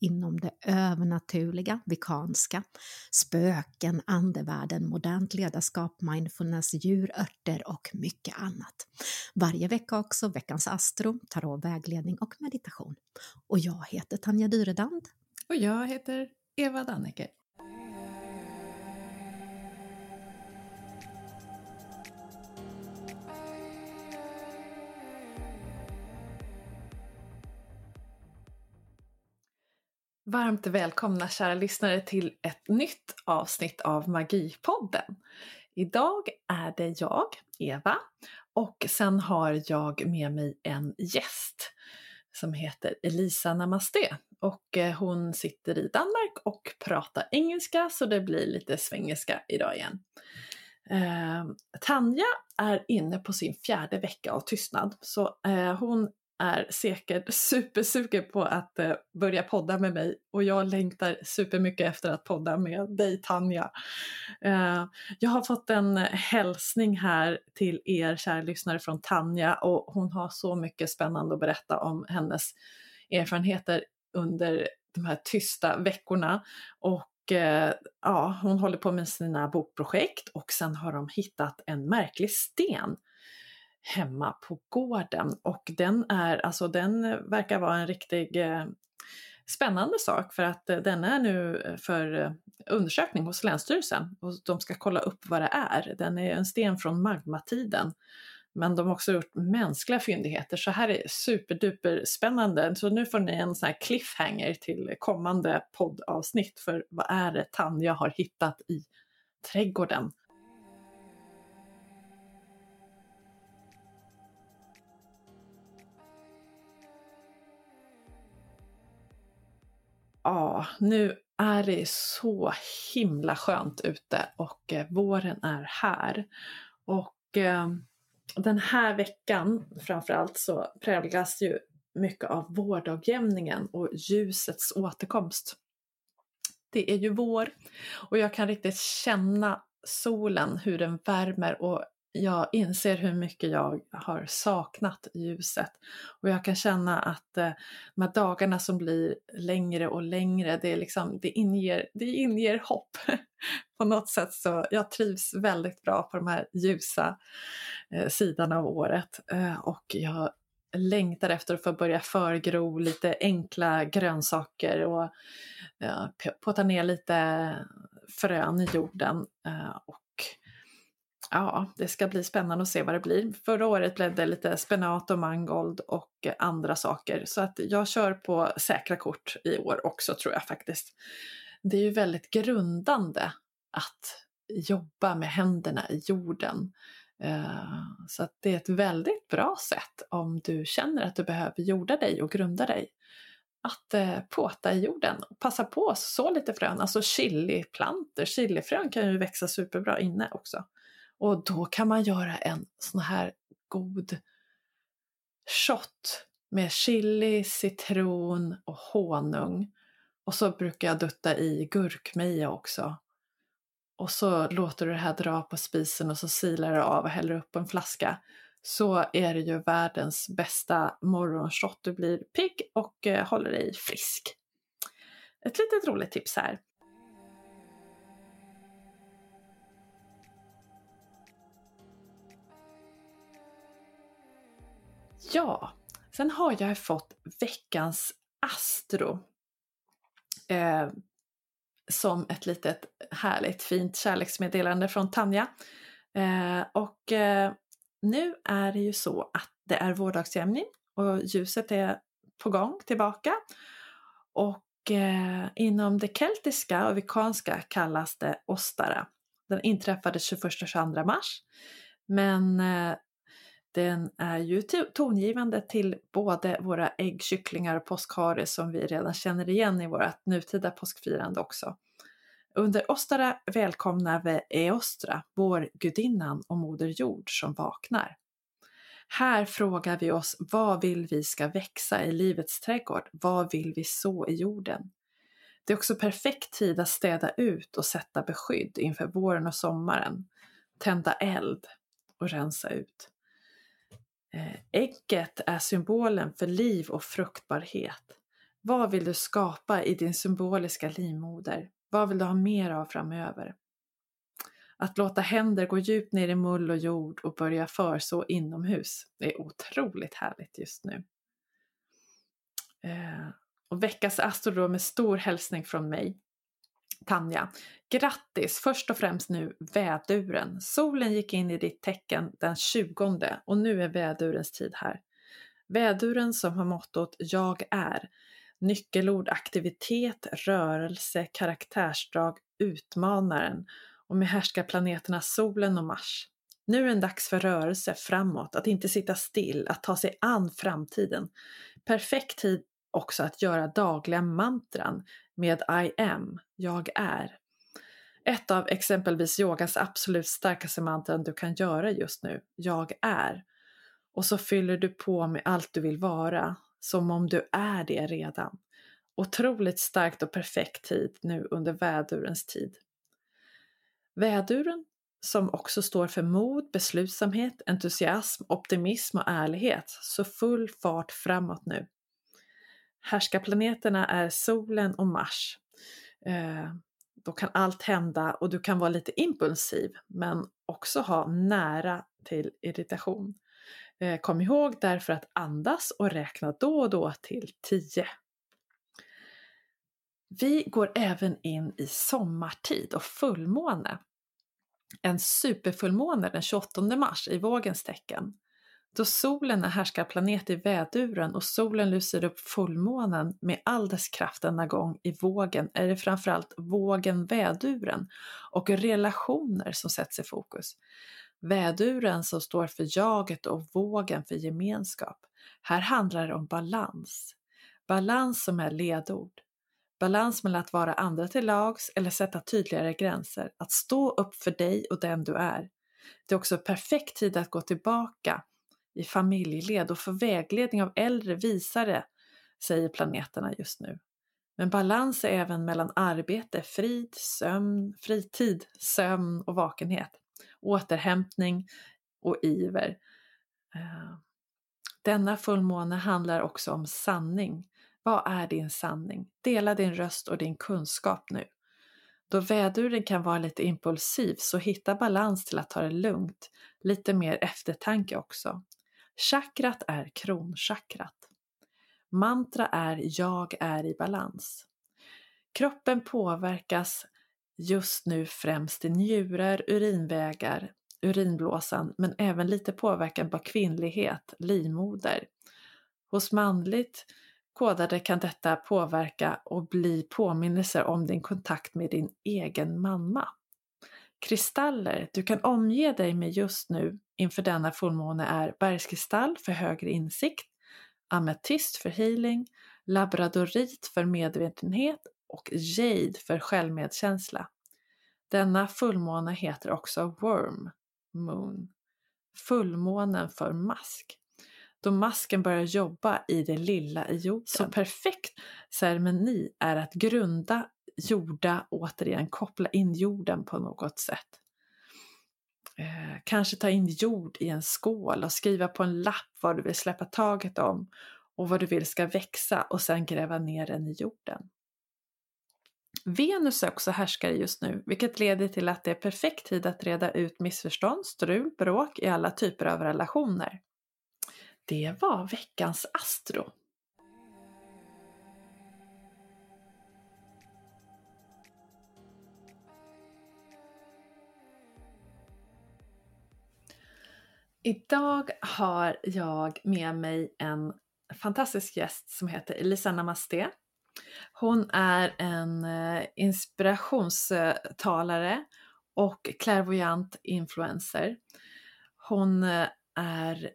inom det övernaturliga, vikanska, spöken, andevärlden, modernt ledarskap, mindfulness, djur, örter och mycket annat. Varje vecka också veckans astro, tarot, vägledning och meditation. Och jag heter Tanja Dyredand. Och jag heter Eva Danneke. Varmt välkomna kära lyssnare till ett nytt avsnitt av Magipodden. Idag är det jag, Eva, och sen har jag med mig en gäst som heter Elisa Namaste. Och eh, hon sitter i Danmark och pratar engelska så det blir lite svengelska idag igen. Eh, Tanja är inne på sin fjärde vecka av tystnad så eh, hon är säkert supersugen på att eh, börja podda med mig och jag längtar supermycket efter att podda med dig Tanja. Eh, jag har fått en hälsning här till er kära lyssnare från Tanja och hon har så mycket spännande att berätta om hennes erfarenheter under de här tysta veckorna. Och eh, ja, hon håller på med sina bokprojekt och sen har de hittat en märklig sten hemma på gården och den är, alltså den verkar vara en riktig eh, spännande sak för att eh, den är nu eh, för undersökning hos Länsstyrelsen och de ska kolla upp vad det är. Den är en sten från magmatiden. Men de har också gjort mänskliga fyndigheter så här är superduper spännande. Så nu får ni en sån här cliffhanger till kommande poddavsnitt för vad är det Tanja har hittat i trädgården? Ja, nu är det så himla skönt ute och eh, våren är här. Och eh, den här veckan framförallt så präglas ju mycket av vårdagjämningen och ljusets återkomst. Det är ju vår och jag kan riktigt känna solen, hur den värmer och jag inser hur mycket jag har saknat ljuset. Och jag kan känna att eh, de här dagarna som blir längre och längre, det, är liksom, det, inger, det inger hopp. på något sätt så jag trivs väldigt bra på de här ljusa eh, sidan av året. Eh, och jag längtar efter att få börja förgro lite enkla grönsaker och eh, påta ner lite frön i jorden. Eh, och Ja, det ska bli spännande att se vad det blir. Förra året blev det lite spenat och mangold och andra saker. Så att jag kör på säkra kort i år också tror jag faktiskt. Det är ju väldigt grundande att jobba med händerna i jorden. Eh, så att det är ett väldigt bra sätt om du känner att du behöver jorda dig och grunda dig. Att eh, påta i jorden. Passa på att så lite frön, alltså chiliplanter. Chilifrön kan ju växa superbra inne också. Och då kan man göra en sån här god shot med chili, citron och honung. Och så brukar jag dutta i gurkmeja också. Och så låter du det här dra på spisen och så silar du av och häller upp på en flaska. Så är det ju världens bästa morgonshot. Du blir pigg och eh, håller dig frisk. Ett litet roligt tips här. Ja, sen har jag fått veckans Astro. Eh, som ett litet härligt fint kärleksmeddelande från Tanja. Eh, och eh, nu är det ju så att det är vårdagsjämning och ljuset är på gång tillbaka. Och eh, inom det keltiska och vikanska kallas det Ostara. Den inträffade 21-22 mars. Men eh, den är ju tongivande till både våra äggkycklingar och påskhare som vi redan känner igen i vårt nutida påskfirande också. Under Ostara välkomnar vi Eostra, vår gudinnan och Moder Jord som vaknar. Här frågar vi oss vad vill vi ska växa i livets trädgård? Vad vill vi så i jorden? Det är också perfekt tid att städa ut och sätta beskydd inför våren och sommaren. Tända eld och rensa ut. Eh, ägget är symbolen för liv och fruktbarhet. Vad vill du skapa i din symboliska livmoder? Vad vill du ha mer av framöver? Att låta händer gå djupt ner i mull och jord och börja förså inomhus är otroligt härligt just nu. Eh, och veckans astro med stor hälsning från mig, Tanja. Grattis först och främst nu väduren. Solen gick in i ditt tecken den 20 och nu är vädurens tid här. Väduren som har mottot Jag är. Nyckelord aktivitet, rörelse, karaktärsdrag, utmanaren och med härskarplaneterna solen och Mars. Nu är det dags för rörelse framåt, att inte sitta still, att ta sig an framtiden. Perfekt tid också att göra dagliga mantran med I am, jag är. Ett av exempelvis yogas absolut starkaste mantran du kan göra just nu, jag är. Och så fyller du på med allt du vill vara, som om du är det redan. Otroligt starkt och perfekt tid nu under vädurens tid. Väduren, som också står för mod, beslutsamhet, entusiasm, optimism och ärlighet, så full fart framåt nu. Härskarplaneterna är solen och Mars. Eh, då kan allt hända och du kan vara lite impulsiv men också ha nära till irritation. Eh, kom ihåg därför att andas och räkna då och då till 10. Vi går även in i sommartid och fullmåne. En superfullmåne den 28 mars i vågens tecken. Då solen är härskarplanet i väduren och solen lyser upp fullmånen med all dess kraft denna gång i vågen är det framförallt vågen väduren och relationer som sätts i fokus. Väduren som står för jaget och vågen för gemenskap. Här handlar det om balans. Balans som är ledord. Balans mellan att vara andra till lags eller sätta tydligare gränser. Att stå upp för dig och den du är. Det är också perfekt tid att gå tillbaka i familjeled och få vägledning av äldre visare, säger planeterna just nu. Men balans är även mellan arbete, frid, sömn, fritid, sömn och vakenhet. Återhämtning och iver. Eh, denna fullmåne handlar också om sanning. Vad är din sanning? Dela din röst och din kunskap nu. Då väduren kan vara lite impulsiv så hitta balans till att ta det lugnt, lite mer eftertanke också. Chakrat är kronchakrat. Mantra är jag är i balans. Kroppen påverkas just nu främst i njurar, urinvägar, urinblåsan men även lite påverkan på kvinnlighet, livmoder. Hos manligt kodade kan detta påverka och bli påminnelser om din kontakt med din egen mamma. Kristaller du kan omge dig med just nu inför denna fullmåne är bergskristall för högre insikt, ametist för healing, labradorit för medvetenhet och jade för självmedkänsla. Denna fullmåne heter också Worm Moon, fullmånen för mask. Då masken börjar jobba i det lilla i jorden. Så perfekt ceremoni är att grunda, jorda, återigen koppla in jorden på något sätt. Eh, kanske ta in jord i en skål och skriva på en lapp vad du vill släppa taget om och vad du vill ska växa och sen gräva ner den i jorden. Venus är också härskare just nu, vilket leder till att det är perfekt tid att reda ut missförstånd, strul, bråk i alla typer av relationer. Det var veckans Astro. Idag har jag med mig en fantastisk gäst som heter Elisa Namaste. Hon är en eh, inspirationstalare och clairvoyant influencer. Hon eh, är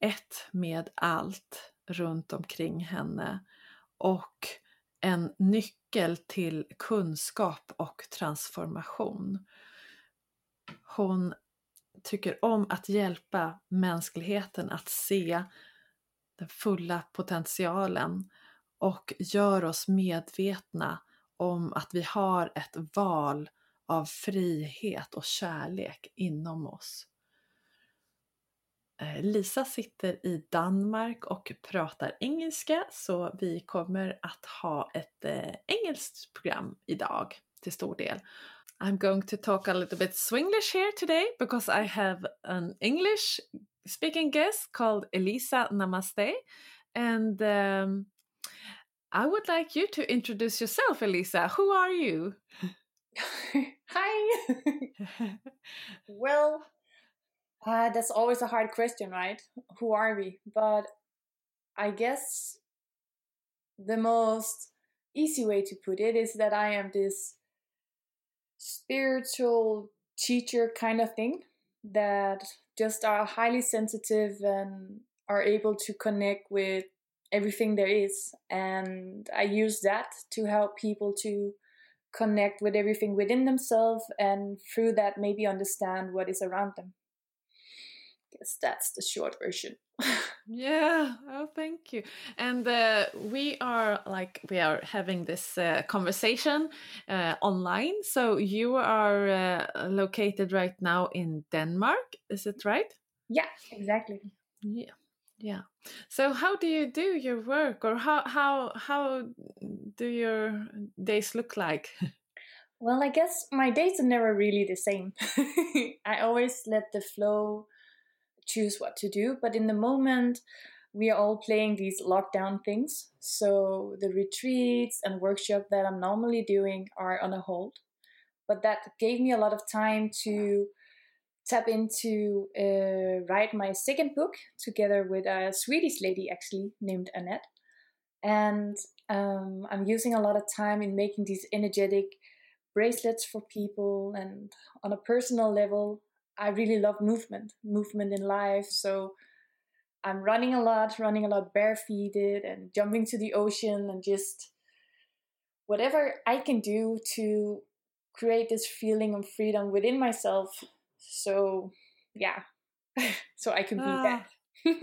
ett med allt runt omkring henne och en nyckel till kunskap och transformation. Hon tycker om att hjälpa mänskligheten att se den fulla potentialen och gör oss medvetna om att vi har ett val av frihet och kärlek inom oss. Eh, Lisa sitter i Danmark och pratar engelska så vi kommer att ha ett eh, engelskt program idag till stor del. I'm going to talk a little bit Swinglish here today because I have an English speaking guest called Elisa Namaste and um, I would like you to introduce yourself, Elisa. Who are you? Hi. well, uh, that's always a hard question, right? Who are we? But I guess the most easy way to put it is that I am this spiritual teacher kind of thing that just are highly sensitive and are able to connect with everything there is. And I use that to help people to connect with everything within themselves and through that maybe understand what is around them. Guess that's the short version. yeah oh thank you. And uh, we are like we are having this uh, conversation uh, online. So you are uh, located right now in denmark is it right? Yeah exactly. Yeah yeah. So how do you do your work or how how how do your days look like? Well i guess my days are never really the same. I always let the flow choose what to do. But in the moment, we are all playing these lockdown things. So the retreats and workshop that I'm normally doing are on a hold. But that gave me a lot of time to tap into uh, write my second book together with a Swedish lady actually named Annette. And um, I'm using a lot of time in making these energetic bracelets for people. And on a personal level, I really love movement, movement in life. So I'm running a lot, running a lot barefooted and jumping to the ocean and just whatever I can do to create this feeling of freedom within myself. So, yeah, so I can be ah. that.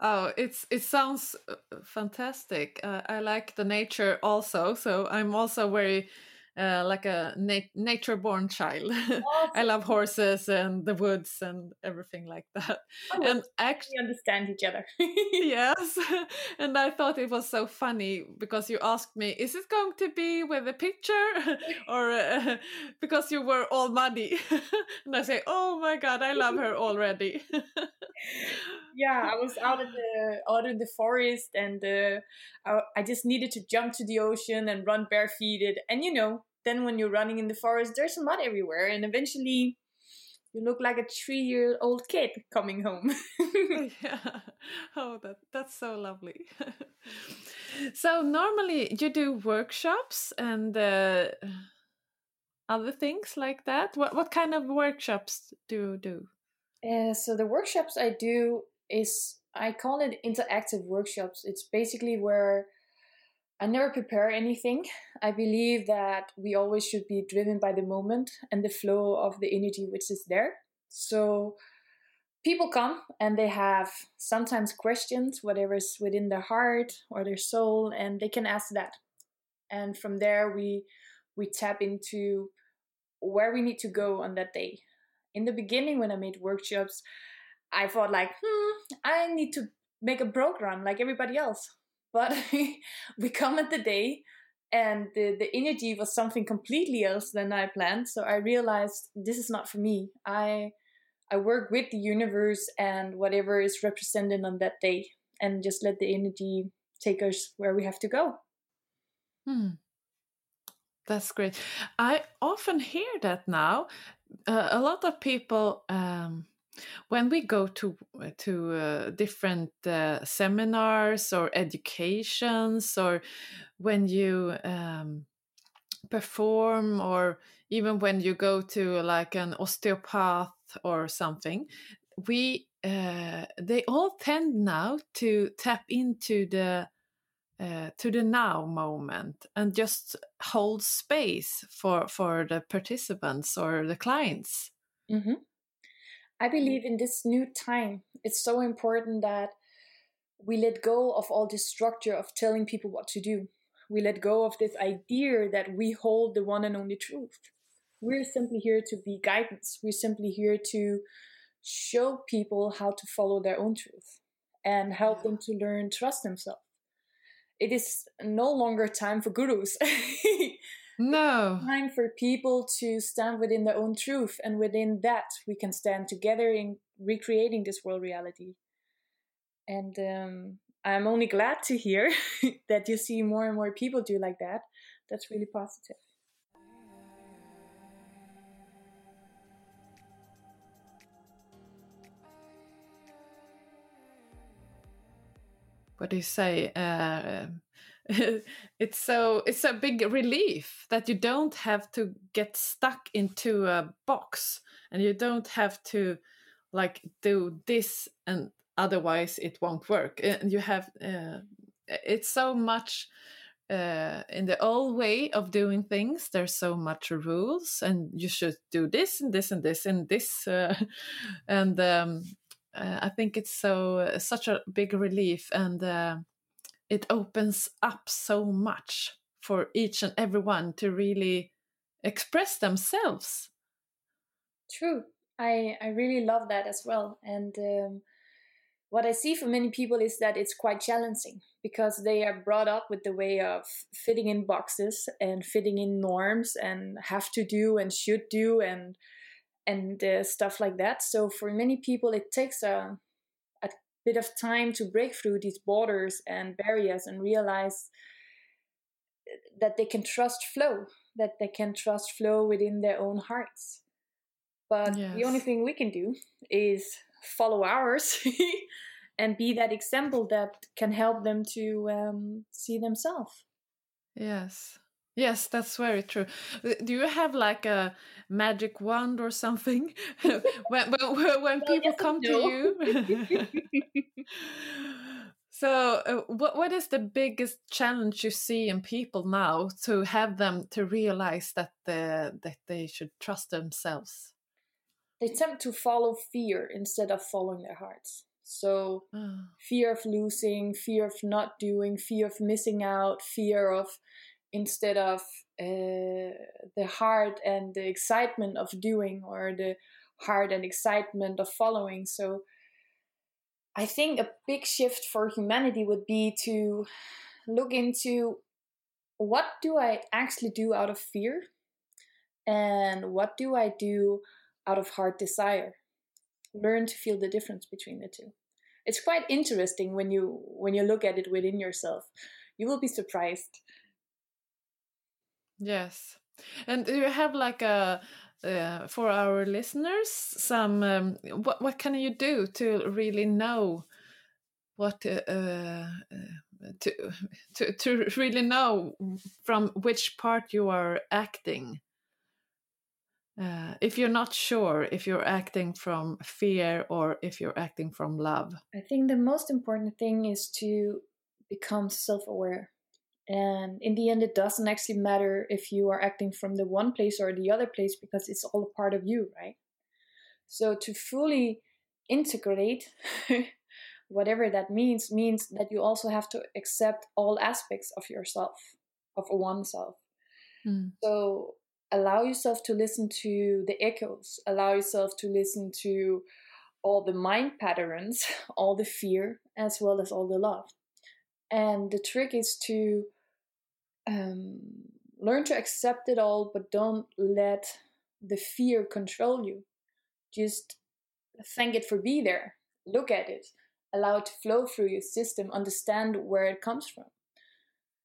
oh, it's it sounds uh, fantastic. Uh, I like the nature also, so I'm also very uh, like a nat- nature born child. Oh, I love horses and the woods and everything like that. Oh, and actually understand each other. yes. And I thought it was so funny because you asked me, is it going to be with a picture or uh, because you were all muddy? and I say, oh my God, I love her already. yeah, I was out in the out in the forest and uh, I, I just needed to jump to the ocean and run barefooted. And you know, then when you're running in the forest, there's mud everywhere, and eventually you look like a three-year-old kid coming home. yeah. Oh, that that's so lovely. so normally you do workshops and uh, other things like that. What what kind of workshops do you do? Uh, so the workshops I do is I call it interactive workshops. It's basically where I never prepare anything. I believe that we always should be driven by the moment and the flow of the energy which is there. So people come and they have sometimes questions, whatever is within their heart or their soul, and they can ask that. And from there we we tap into where we need to go on that day. In the beginning when I made workshops, I thought like, hmm, I need to make a program like everybody else but we come at the day and the, the energy was something completely else than I planned. So I realized this is not for me. I I work with the universe and whatever is represented on that day and just let the energy take us where we have to go. Hmm. That's great. I often hear that now. Uh, a lot of people um, when we go to to uh, different uh, seminars or educations or when you um, perform or even when you go to like an osteopath or something we uh, they all tend now to tap into the uh, to the now moment and just hold space for for the participants or the clients mm -hmm. I believe in this new time, it's so important that we let go of all this structure of telling people what to do. We let go of this idea that we hold the one and only truth. We're simply here to be guidance. We're simply here to show people how to follow their own truth and help them to learn trust themselves. It is no longer time for gurus. no. Time for people to stand within their own truth, and within that, we can stand together in recreating this world reality. And um, I'm only glad to hear that you see more and more people do like that. That's really positive. what do you say? Uh, it's so it's a big relief that you don't have to get stuck into a box and you don't have to like do this and otherwise it won't work. And you have uh, it's so much uh, in the old way of doing things there's so much rules and you should do this and this and this and this uh, and um, uh, i think it's so such a big relief and uh, it opens up so much for each and everyone to really express themselves. True. I i really love that as well. And um, what I see for many people is that it's quite challenging because they are brought up with the way of fitting in boxes and fitting in norms and have to do and should do and and uh, stuff like that. So for many people, it takes a a bit of time to break through these borders and barriers and realize that they can trust flow, that they can trust flow within their own hearts. But yes. the only thing we can do is follow ours and be that example that can help them to um, see themselves. Yes. Yes, that's very true. Do you have like a magic wand or something when when, when people come to you? so, uh, what what is the biggest challenge you see in people now to have them to realize that the, that they should trust themselves? they tend to follow fear instead of following their hearts. So, oh. fear of losing, fear of not doing, fear of missing out, fear of instead of uh, the heart and the excitement of doing, or the heart and excitement of following. So, I think a big shift for humanity would be to look into what do I actually do out of fear and what do I do out of heart desire. Learn to feel the difference between the two. It's quite interesting when you when you look at it within yourself. You will be surprised. Yes. And do you have like a uh, for our listeners some um, what what can you do to really know what uh, uh, to to to really know from which part you are acting uh, if you're not sure if you're acting from fear or if you're acting from love? I think the most important thing is to become self aware. And in the end, it doesn't actually matter if you are acting from the one place or the other place because it's all a part of you, right? So to fully integrate, whatever that means, means that you also have to accept all aspects of yourself, of oneself. Mm. So allow yourself to listen to the echoes, allow yourself to listen to all the mind patterns, all the fear, as well as all the love. And the trick is to um, learn to accept it all, but don't let the fear control you. Just thank it for being there. Look at it. Allow it to flow through your system. Understand where it comes from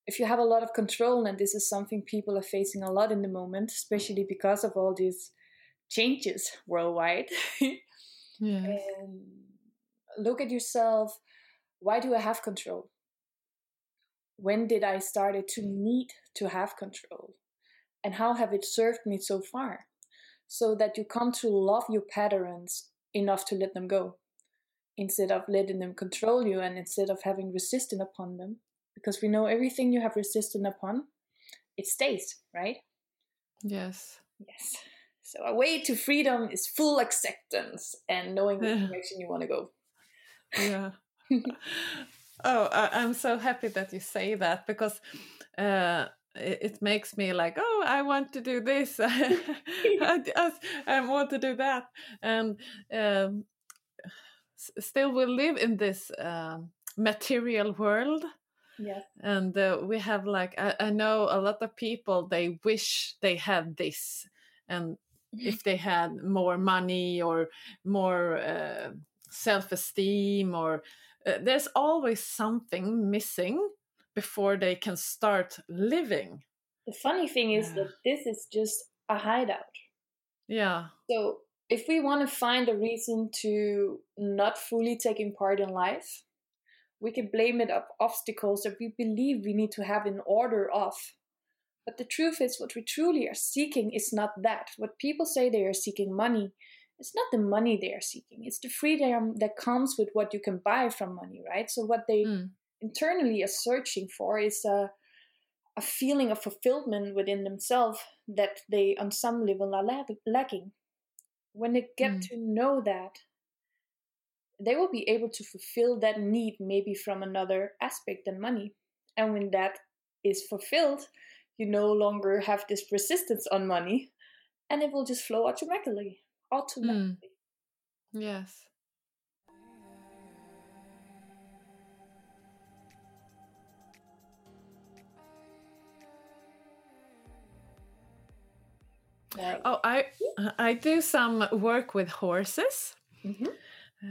if you have a lot of control, and this is something people are facing a lot in the moment, especially because of all these changes worldwide. yeah. look at yourself. Why do I have control? When did I started to need to have control? And how have it served me so far? So that you come to love your patterns enough to let them go instead of letting them control you and instead of having resistance upon them because we know everything you have resisted upon, it stays, right? Yes. Yes. So a way to freedom is full acceptance and knowing the direction you want to go. yeah. oh, I, I'm so happy that you say that because uh, it, it makes me like, oh, I want to do this. I, I- I want to do that, and um, still we live in this um, material world Yes. and uh, we have like I, I know a lot of people they wish they had this and if they had more money or more uh, self-esteem or uh, there's always something missing before they can start living The funny thing is Yeah. that this is just a hideout. yeah So if we want to find a reason to not fully taking part in life, we can blame it of obstacles that we believe we need to have in order of. But the truth is, what we truly are seeking is not that. What people say they are seeking money, it's not the money they are seeking. It's the freedom that comes with what you can buy from money, right? So what they Mm. internally are searching for is a, a feeling of fulfillment within themselves that they, on some level, are lack- lacking. When they get Mm. to know that, they will be able to fulfill that need maybe from another aspect than money. And when that is fulfilled, you no longer have this resistance on money and it will just flow automatically. Automatically. yes Right. oh i i do some work with horses Mhm.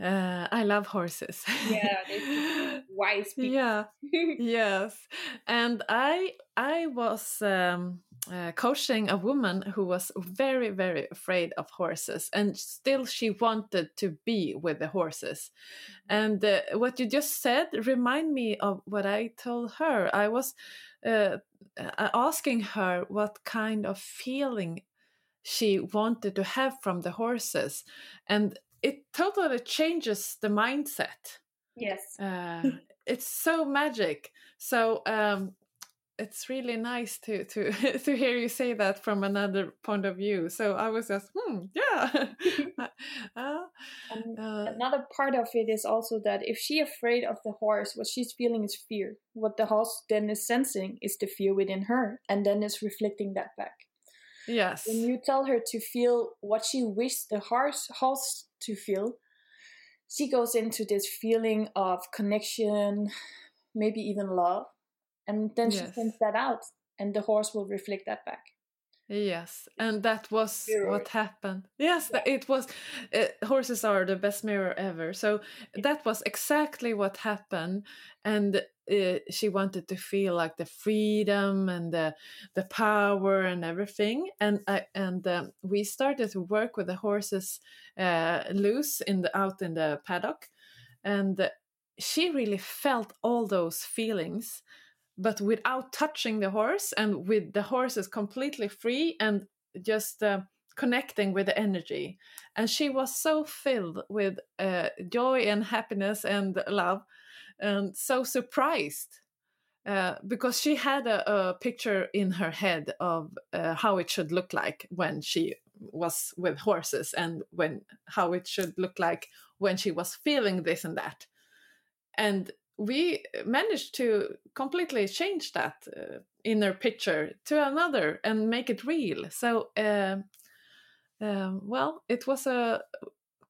uh, i love horses Yeah, wise people. yeah yes and i i was um, uh, coaching a woman who was very very afraid of horses and still she wanted to be with the horses and uh, what you just said remind me of what i told her i was uh, uh, asking her what kind of feeling she wanted to have from the horses and it totally changes the mindset yes. uh, it's so magic. So um, it's really nice to to to hear you say that from another point of view. So I was just, hmm, yeah. uh, And uh, another part of it is also that if she's afraid of the horse, what she's feeling is fear. What the horse then is sensing is the fear within her, and then is reflecting that back. yes. When you tell her to feel what she wishes the horse horse to feel, she goes into this feeling of connection, maybe even love, and then she Yes. sends that out, and the horse will reflect that back. Yes, and that was Mirror. what happened. Yes, th- it was. Uh, horses are the best mirror ever. So that was exactly what happened, and uh, she wanted to feel like the freedom and the the power and everything. And I and um, we started to work with the horses uh, loose in the out in the paddock, and she really felt all those feelings but without touching the horse and with the horses completely free and just uh, connecting with the energy. And she was so filled with uh, joy and happiness and love and so surprised uh, because she had a, a picture in her head of uh, how it should look like when she was with horses and when how it should look like when she was feeling this and that. And we managed to completely change that uh, inner picture to another and make it real so um um, well it was a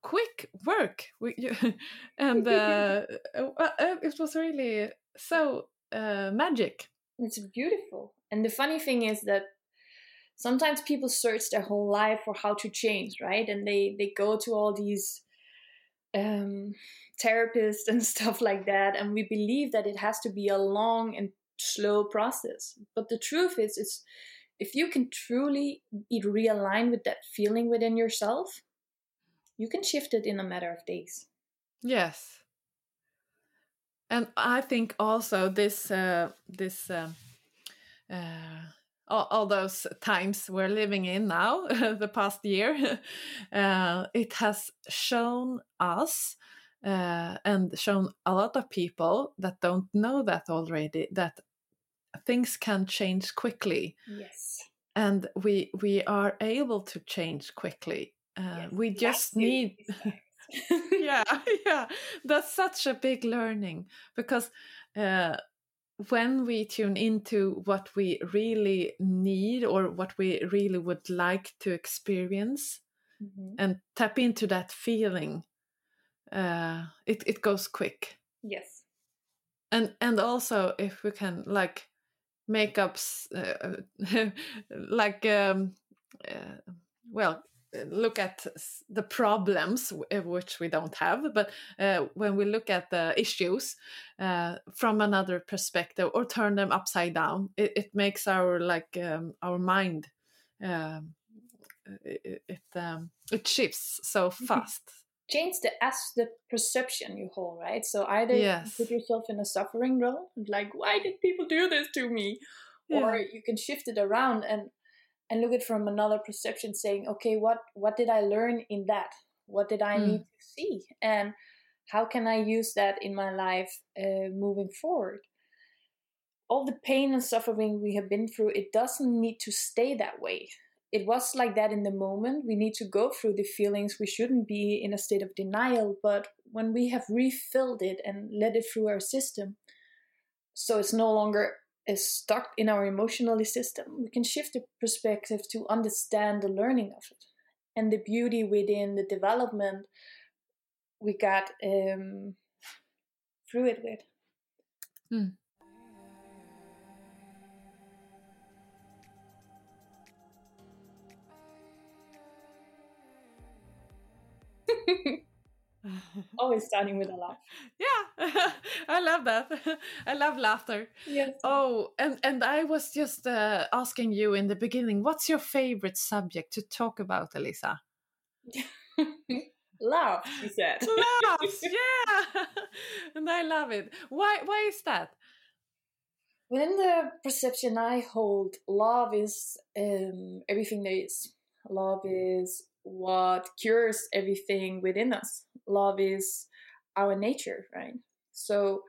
quick work we, and uh, uh, it was really so uh, magic It's beautiful. And the funny thing is that sometimes people search their whole life for how to change, right? And they they go to all these um, therapists and stuff like that, and we believe that it has to be a long and slow process. But the truth is, is if you can truly realign with that feeling within yourself, you can shift it in a matter of days. yes and i think also this uh, this um, uh, all, all those times we're living in now the past year uh, it has shown us uh, and shown a lot of people that don't know that already that things can change quickly Yes. and we we are able to change quickly. Uh, Yes, we just need yeah yeah that's such a big learning because uh, when we tune into what we really need or what we really would like to experience Mhm. and tap into that feeling uh, it, it goes quick Yes. and and also if we can like make up uh, like um, uh, well look at the problems uh, which we don't have but uh, when we look at the issues uh, from another perspective or turn them upside down it, it makes our like um, our mind um, it it, um, it shifts so fast change the as the perception you hold, right? So either Yes. you put yourself in a suffering role, like why did people do this to me, or you can shift it around and and look at it from another perception, saying, okay, what what did I learn in that? What did I Mm. need to see, and how can I use that in my life uh, moving forward? All the pain and suffering we have been through, it doesn't need to stay that way it was like that in the moment. We need to go through the feelings. We shouldn't be in a state of denial. But when we have refilled it and let it through our system, so it's no longer is stuck in our emotional system, we can shift the perspective to understand the learning of it and the beauty within the development we got um, through it with. Mm. Always starting with a laugh. yeah i love that i love laughter Yes. Oh, and and I was just uh, asking you in the beginning, what's your favorite subject to talk about, Elisa? Laugh, she said. Laughs, yeah, and I love it. Why? Why is that? Within the perception I hold, love is um, everything there is. Love is what cures everything within us. Love is our nature, right? So,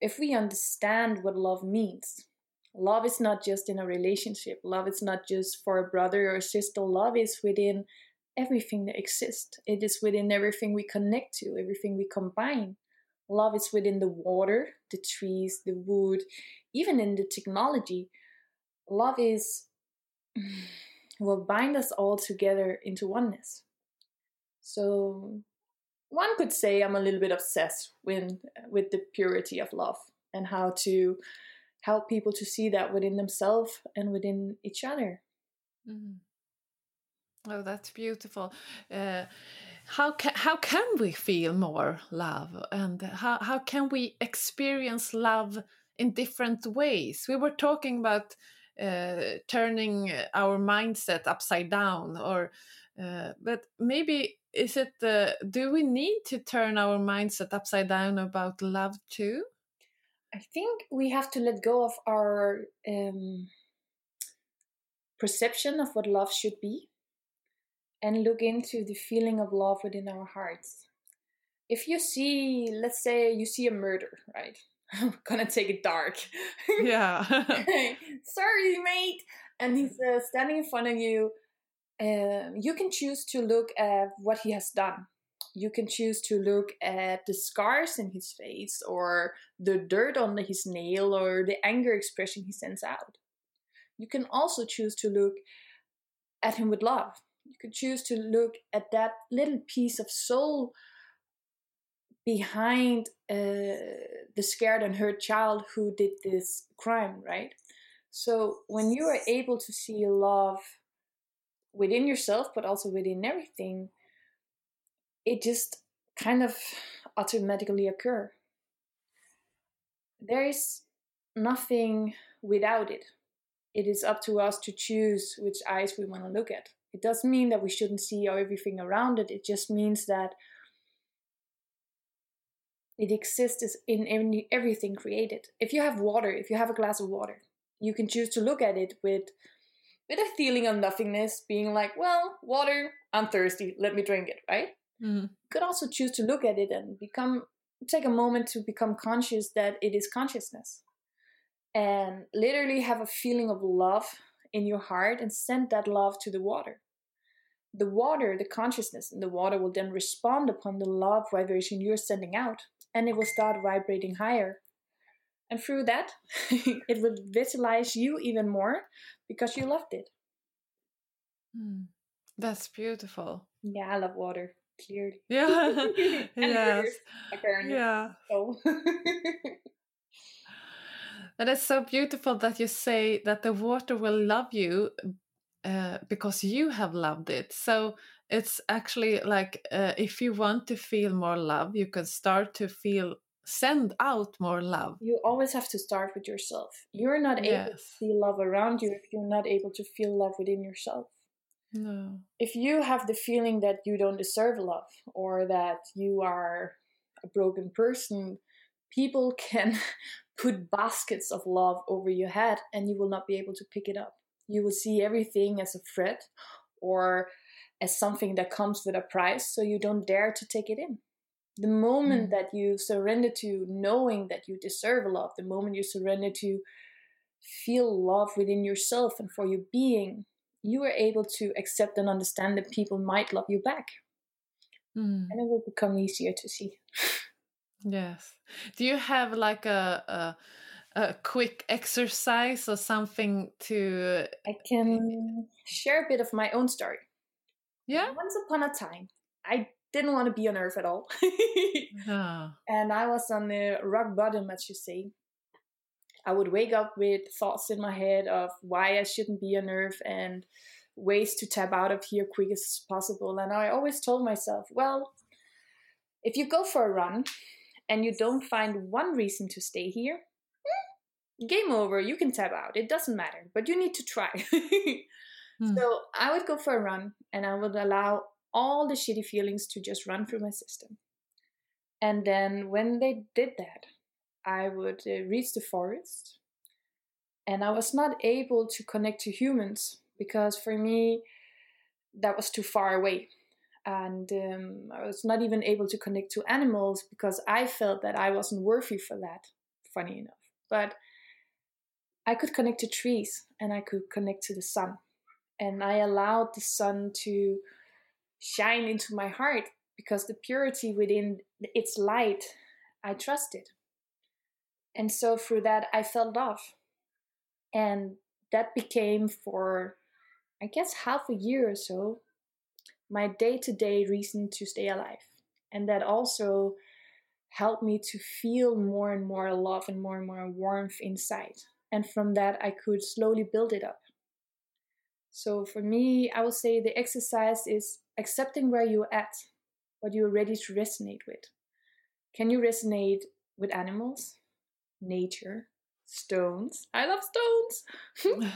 if we understand what love means, love is not just in a relationship, love is not just for a brother or a sister, love is within everything that exists. It is within everything we connect to, everything we combine. Love is within the water, the trees, the wood, even in the technology. Love is will bind us all together into oneness. So one could say I'm a little bit obsessed with with the purity of love and how to help people to see that within themselves and within each other. Mm. Oh, that's beautiful. Uh, how can how can we feel more love, and how how can we experience love in different ways? We were talking about uh, turning our mindset upside down, or uh, but maybe is it uh, do we need to turn our mindset upside down about love too? I think we have to let go of our um, perception of what love should be and look into the feeling of love within our hearts. If you see, let's say you see a murder, right? I'm gonna take it dark. Yeah. Sorry, mate. And he's uh, standing in front of you. Um, you can choose to look at what he has done. You can choose to look at the scars in his face, or the dirt on his nail, or the anger expression he sends out. You can also choose to look at him with love. You could choose to look at that little piece of soul behind uh, the scared and hurt child who did this crime, right? So when you are able to see love within yourself, but also within everything, it just kind of automatically occur. There is nothing without it. It is up to us to choose which eyes we want to look at. It doesn't mean that we shouldn't see everything around it. It just means that it exists in any, everything created. If you have water, if you have a glass of water, you can choose to look at it with with a feeling of nothingness, being like, well, water, I'm thirsty, let me drink it, right? Mm. You could also choose to look at it and become take a moment to become conscious that it is consciousness. And literally have a feeling of love in your heart and send that love to the water. The water, the consciousness in the water will then respond upon the love vibration you're sending out and it will start vibrating higher. And through that, it will vitalize you even more because you loved it. Mm. That's beautiful. Yeah, I love water, clearly. Yeah. yes. Apparently. Yeah. So. and it's so beautiful that you say that the water will love you uh, because you have loved it. So it's actually like uh, if you want to feel more love, you can start to feel send out more love. You always have to start with yourself. You're not able Yes. to feel love around you if you're not able to feel love within yourself. No. If you have the feeling that you don't deserve love or that you are a broken person, people can put baskets of love over your head and you will not be able to pick it up. You will see everything as a threat or as something that comes with a price, so you don't dare to take it in. The moment Mm. that you surrender to knowing that you deserve love, the moment you surrender to feel love within yourself and for your being, you are able to accept and understand that people might love you back. Mm. And it will become easier to see. Yes. Do you have like a, a a quick exercise or something to I can share a bit of my own story. Yeah? Once upon a time, I didn't want to be on Earth at all. And I was on the rock bottom, as you say. I would wake up with thoughts in my head of why I shouldn't be on Earth and ways to tap out of here quick as possible. And I always told myself, well, if you go for a run and you don't find one reason to stay here, hmm, game over. You can tap out. It doesn't matter, but you need to try. Hmm. So I would go for a run and I would allow all the shitty feelings to just run through my system. And then when they did that, I would uh, reach the forest. And I was not able to connect to humans because for me, that was too far away. And um, I was not even able to connect to animals because I felt that I wasn't worthy for that, funny enough. But I could connect to trees and I could connect to the sun. And I allowed the sun to shine into my heart because the purity within its light I trusted. And so through that, I felt love. And that became for, I guess, half a year or so, my day to day reason to stay alive. And that also helped me to feel more and more love and more and more warmth inside. And from that, I could slowly build it up. So for me, I would say the exercise is accepting where you're at, what you're ready to resonate with. Can you resonate with animals, nature, stones? I love stones.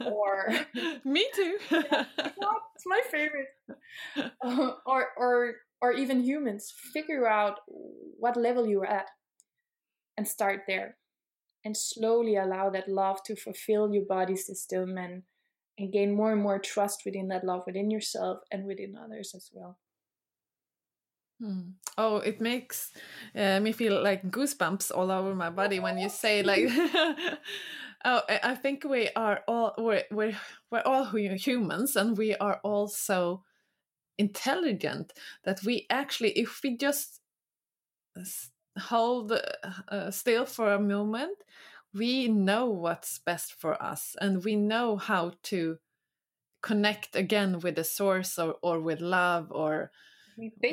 or Me too. it's my favorite. Uh, or or or even humans. Figure out what level you're at and start there. And slowly allow that love to fulfill your body system and and gain more and more trust within that love within yourself and within others as well. Hmm. Oh, it makes uh, me feel like goosebumps all over my body when you say like. oh, I I think we are all we're we're, we're all hu- humans, and we are all so intelligent that we actually, if we just hold uh, still for a moment, we know what's best for us, and we know how to connect again with the source or, or with love or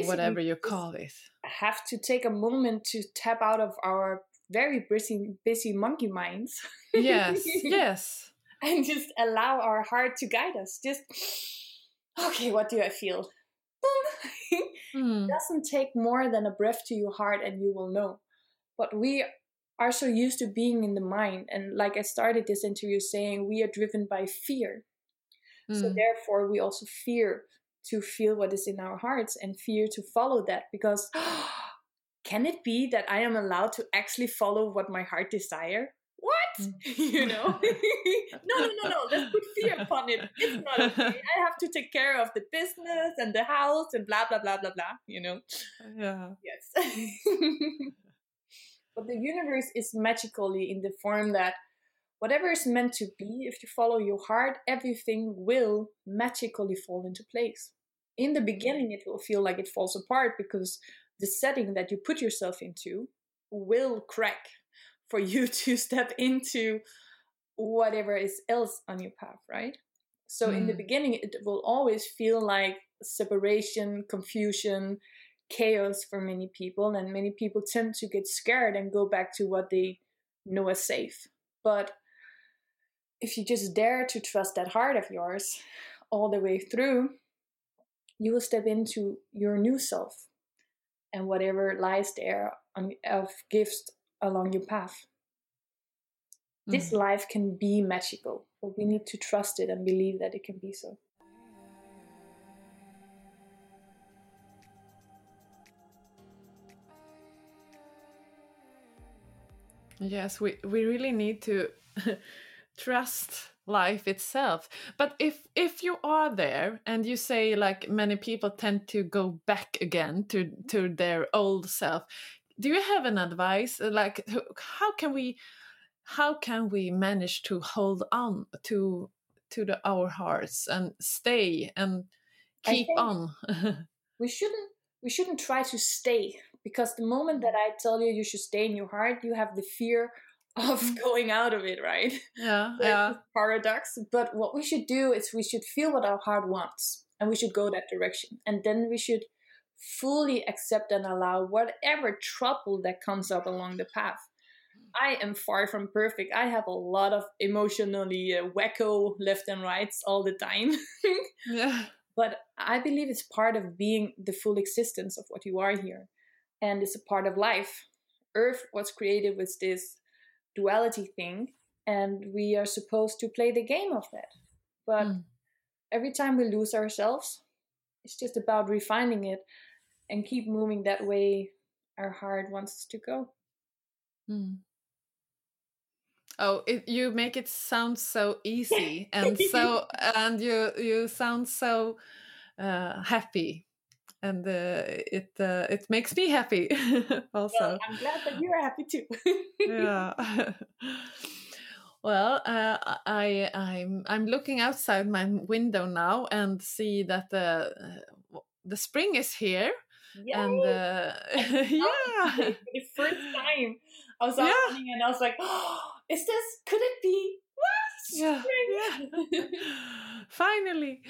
whatever you call it. have to take a moment to tap out of our very busy busy monkey minds. Yes, yes. and just allow our heart to guide us. Just okay, what do I feel? Hmm. doesn't take more than a breath to your heart and you will know. But we are so used to being in the mind. And like I started this interview saying, we are driven by fear. So Mm. therefore, we also fear to feel what is in our hearts and fear to follow that because can it be that I am allowed to actually follow what my heart desire? What? Mm. you know? no, no, no, no. Let's put fear upon it. It's not okay. I have to take care of the business and the house and blah blah blah blah blah. You know? Yeah. Yes. But the universe is magically in the form that whatever is meant to be, if you follow your heart, everything will magically fall into place. In the beginning, it will feel like it falls apart because the setting that you put yourself into will crack for you to step into whatever is else on your path, right? So mm. in the mm. beginning, it will always feel like separation, confusion, chaos for many people, and many people tend to get scared and go back to what they know as safe. But if you just dare to trust that heart of yours all the way through, you will step into your new self and whatever lies there on, of gifts along your path. Mm. This life can be magical, but we need to trust it and believe that it can be so. Yes, we, we really need to trust life itself. But if if you are there and you say like many people tend to go back again to to their old self, do you have an advice like how can we how can we manage to hold on to to the, our hearts and stay and keep on? we shouldn't we shouldn't try to stay because the moment that I tell you you should stay in your heart, you have the fear of mm. going out of it, right? Yeah, yeah. Paradox. But what we should do is we should feel what our heart wants, and we should go that direction, and then we should fully accept and allow whatever trouble that comes up along the path. I am far from perfect. I have a lot of emotionally uh, wacko left and rights all the time. yeah. But I believe it's part of being the full existence of what you are here. And it's a part of life. Earth was created with this duality thing, and we are supposed to play the game of that. But mm. every time we lose ourselves, it's just about refining it and keep moving that way our heart wants us to go. Mm. Oh, it, you make it sound so easy and so and you you sound so uh, happy and uh, it uh, it makes me happy also. Well, I'm glad that you're happy too. yeah. well, uh, I I'm I'm looking outside my window now and see that the the spring is here. Yay! And uh, yeah, for the first time, I was yeah. and I was like, oh, "Is this? Could it be? What? Yeah, yeah. Finally."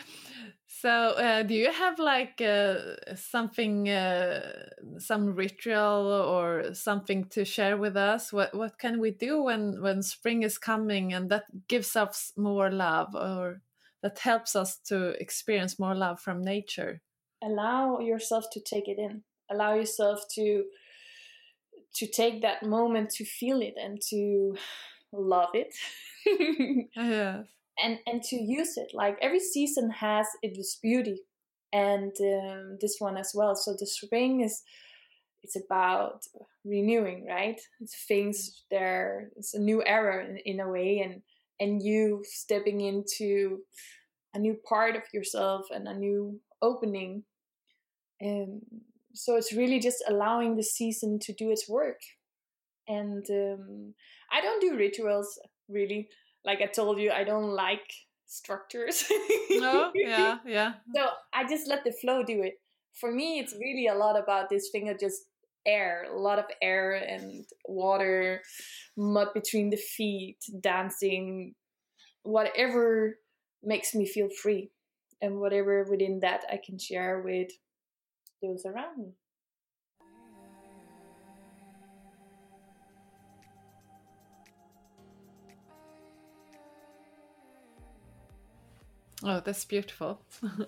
So, uh, do you have like uh, something, uh, some ritual or something to share with us? What what can we do when when spring is coming and that gives us more love, or that helps us to experience more love from nature? Allow yourself to take it in. Allow yourself to to take that moment to feel it and to love it. yes and and to use it like every season has its beauty and um, this one as well. So the spring is it's about renewing right? It's things there it's a new era in, in a way and and you stepping into a new part of yourself and a new opening. And so it's really just allowing the season to do its work and um, i don't do rituals really like I told you, I don't like structures. no, yeah, yeah. So I just let the flow do it. For me, it's really a lot about this thing of just air, a lot of air and water, mud between the feet, dancing, whatever makes me feel free. And whatever within that I can share with those around me. Oh, that's beautiful. uh,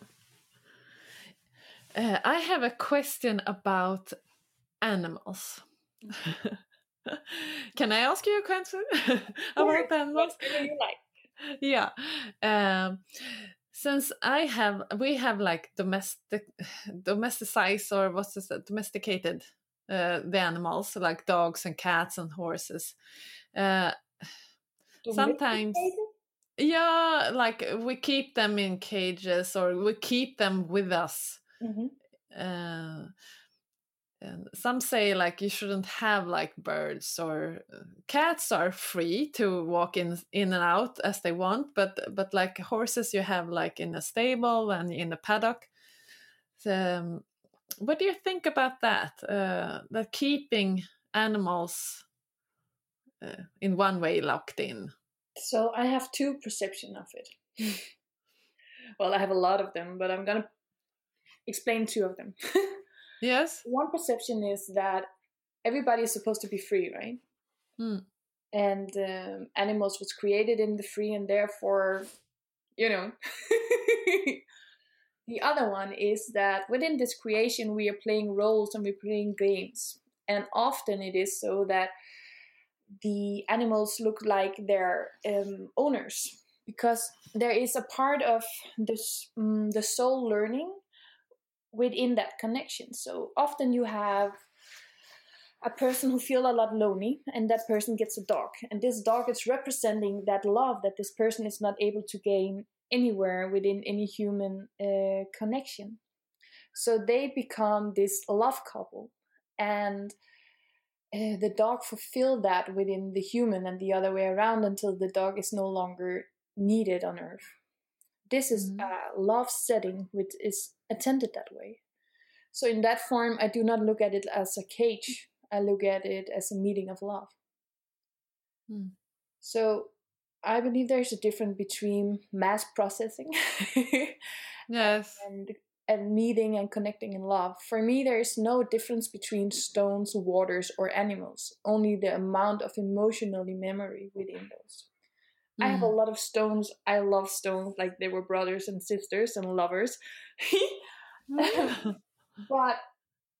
I have a question about animals. Can I ask you a question about animals? What do you like? Yeah. Um, since I have, we have like domestic, domesticized or what's this, domesticated uh, the animals like dogs and cats and horses. Uh, sometimes yeah like we keep them in cages or we keep them with us. Mm-hmm. uh, and some say like you shouldn't have like birds or uh, cats are free to walk in in and out as they want but but like horses you have like in a stable and in a paddock. So, um, what do you think about that uh, that keeping animals uh, in one way locked in So I have two perception of it. well, I have a lot of them, but I'm gonna explain two of them. yes One perception is that everybody is supposed to be free, right? Hmm. And um, animals was created in the free, and therefore, you know. the other one is that within this creation, we are playing roles and we're playing games, and often it is so that the animals look like their um, owners. Because there is a part of this um, the soul learning within that connection. So often you have a person who feel a lot lonely and that person gets a dog. And this dog is representing that love that this person is not able to gain anywhere within any human uh, connection. So they become this love couple. And uh, the dog fulfill that within the human and the other way around until the dog is no longer needed on earth. This is Mhm. a love setting which is attended that way. So in that form i do not look at it as a cage. I look at it as a meeting of love. Hmm. so i believe there's a difference between mass processing yes. and and meeting and connecting in love. For me, there is no difference between stones, waters, or animals. Only the amount of emotionally memory within those. I have a lot of stones. I love stones like they were brothers and sisters and lovers. Mm. but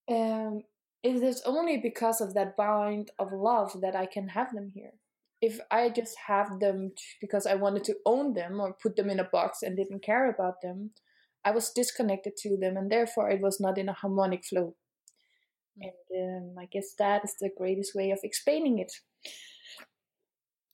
um, it is only because of that bind of love that I can have them here. If I just have them because I wanted to own them or put them in a box and didn't care about them, I was disconnected to them and therefore it was not in a harmonic flow. And um, I guess that is the greatest way of explaining it.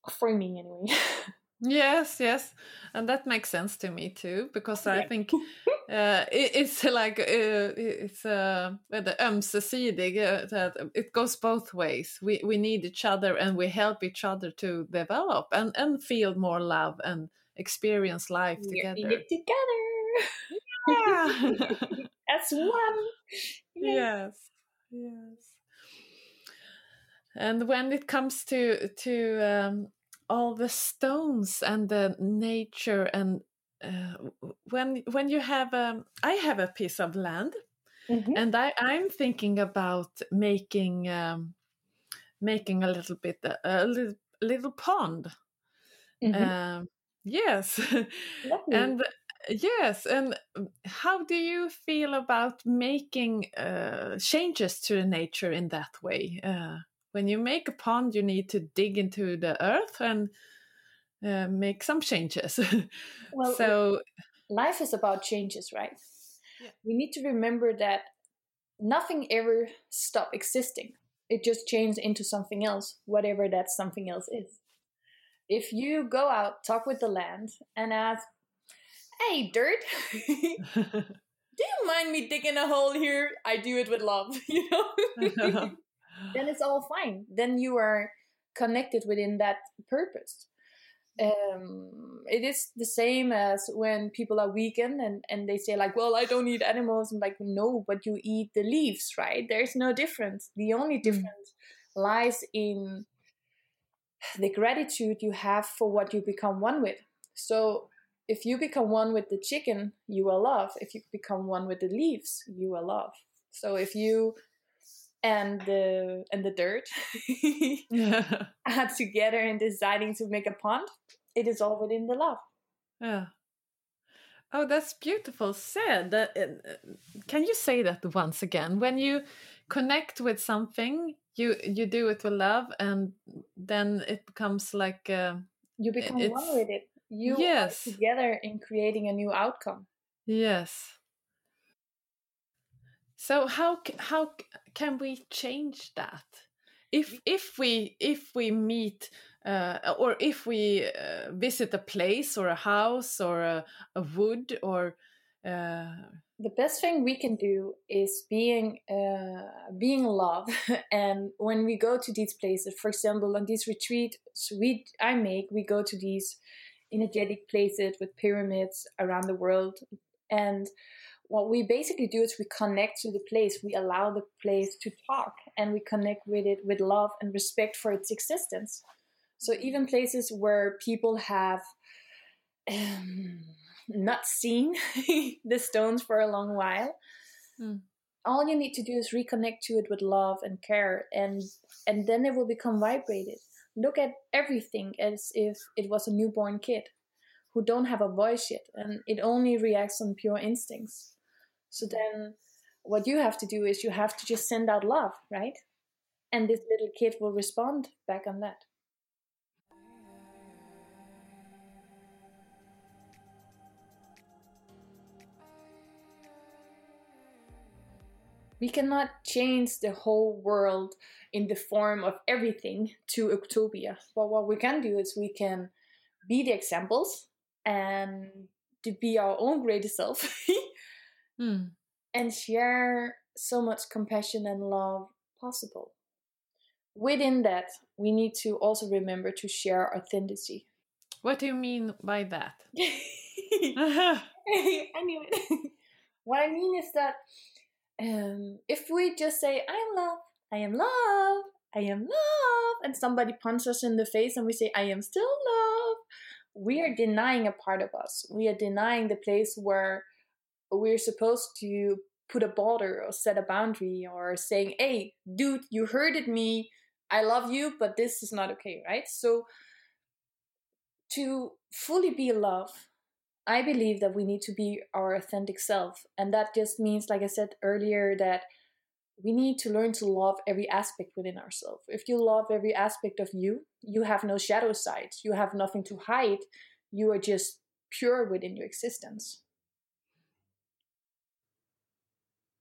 For me, anyway. Yes, yes, and that makes sense to me too because I Yeah. think uh, it, it's like uh, it's uh, the ömsesidig. Uh, that it goes both ways. We we need each other and we help each other to develop and and feel more love and experience life together. together Yeah. as one. Yes, yes. And when it comes to to um, all the stones and the nature and uh, when when you have um, I have a piece of land Mhm. and I I'm thinking about making um, making a little bit a little little pond. Mhm. Um, yes, and yes, and how do you feel about making uh, changes to the nature in that way? Uh, when you make a pond, you need to dig into the earth and uh, make some changes. Well, so life is about changes, right? Yeah. We need to remember that nothing ever stop existing. It just changes into something else, whatever that something else is. If you go out, talk with the land, and ask, "Hey, dirt, do you mind me digging a hole here? I do it with love," you know. then it's all fine. Then you are connected within that purpose. Um, it is the same as when people are vegan and, and they say like, well, I don't eat animals. And like, no, but you eat the leaves, right? There's no difference. The only difference lies in the gratitude you have for what you become one with. So if you become one with the chicken, you are love. If you become one with the leaves, you are love. So if you and the and the dirt are together and deciding to make a pond, it is all within the love. Yeah. Oh, that's beautiful said. Uh, can you say that once again? When you connect with something, you you do it with love, and then it becomes like uh, You become one with it. You Yes. together in creating a new outcome. yes. So how how can we change that? If if we if we meet uh, or if we uh, visit a place or a house or a, a wood or Uh, the best thing we can do is being uh, being love and when we go to these places for example on these retreats we i make we go to these energetic places with pyramids around the world and what we basically do is we connect to the place we allow the place to talk and we connect with it with love and respect for its existence so even places where people have um, not seen the stones for a long while. Mm. All you need to do is reconnect to it with love and care, and and then it will become vibrated. Look at everything as if it was a newborn kid who don't have a voice yet, and it only reacts on pure instincts. So then, what you have to do is you have to just send out love, right? And this little kid will respond back on that. We cannot change the whole world in the form of everything to Octopia. But what we can do is we can be the examples and to be our own greatest self mm. and share so much compassion and love possible. Within that, we need to also remember to share authenticity. What do you mean by that? I knew it. what I mean is that um, if we just say, I am love, I am love, I am love, and somebody punches us in the face and we say, I am still love, we are denying a part of us. We are denying the place where we're supposed to put a border or set a boundary or saying, hey, dude, you hurted me. I love you, but this is not okay, right? So to fully be love, I believe that we need to be our authentic self. And that just means, like I said earlier, that we need to learn to love every aspect within ourselves. If you love every aspect of you, you have no shadow sides, you have nothing to hide, you are just pure within your existence.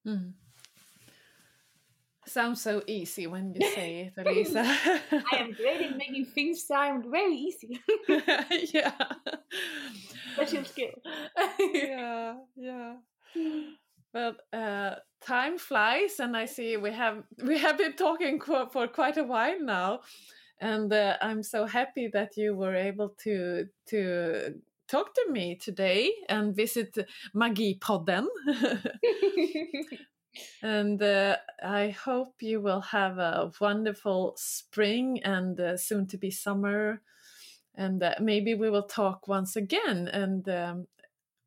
Mm. Sounds so easy when you say it, Elisa. I am great at making things sound very easy. yeah. Special skill. yeah, yeah. Well, uh, time flies, and I see we have we have been talking for quite a while now, and uh, I'm so happy that you were able to to talk to me today and visit Magipodden. and uh, I hope you will have a wonderful spring and uh, soon to be summer. And uh, maybe we will talk once again. And um,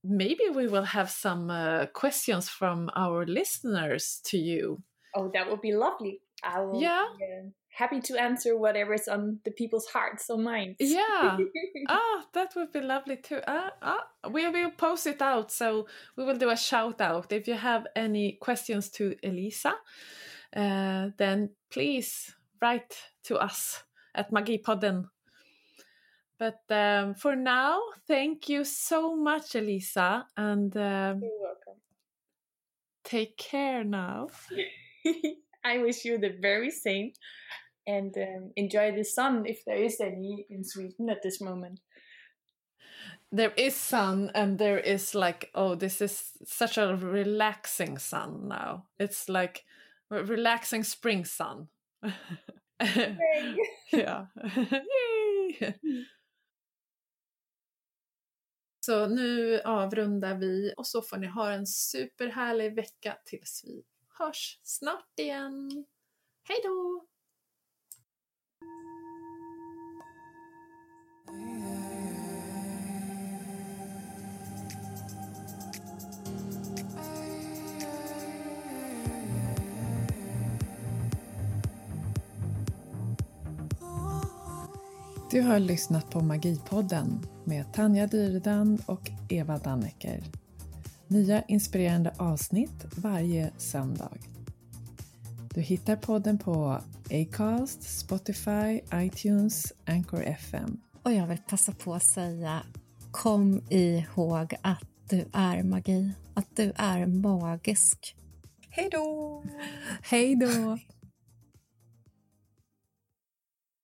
maybe we will have some uh, questions from our listeners to you. Oh, that would be lovely. I will yeah. Happy to answer whatever's on the people's hearts or minds. Yeah. ah, that would be lovely too. Uh, uh, we will post it out, so we will do a shout out. If you have any questions to Elisa, uh, then please write to us at Magipodden. But um, for now, thank you so much, Elisa, and um, you're welcome. Take care now. I wish you the very same and um, enjoy the sun if there is any in Sweden at this moment. There is sun, and there is like, oh, this is such a relaxing sun now. It's like relaxing spring sun. ja. Så nu avrundar vi och så får ni ha en superhärlig vecka tills vi hörs snart igen. Hej då! Du har lyssnat på Magipodden med Tanja Dyrdan och Eva Dannecker. Nya inspirerande avsnitt varje söndag. Du hittar podden på Acast, Spotify, iTunes, Anchor FM. Och jag vill passa på att säga kom ihåg att du är magi, att du är magisk. Hej då! Hej då!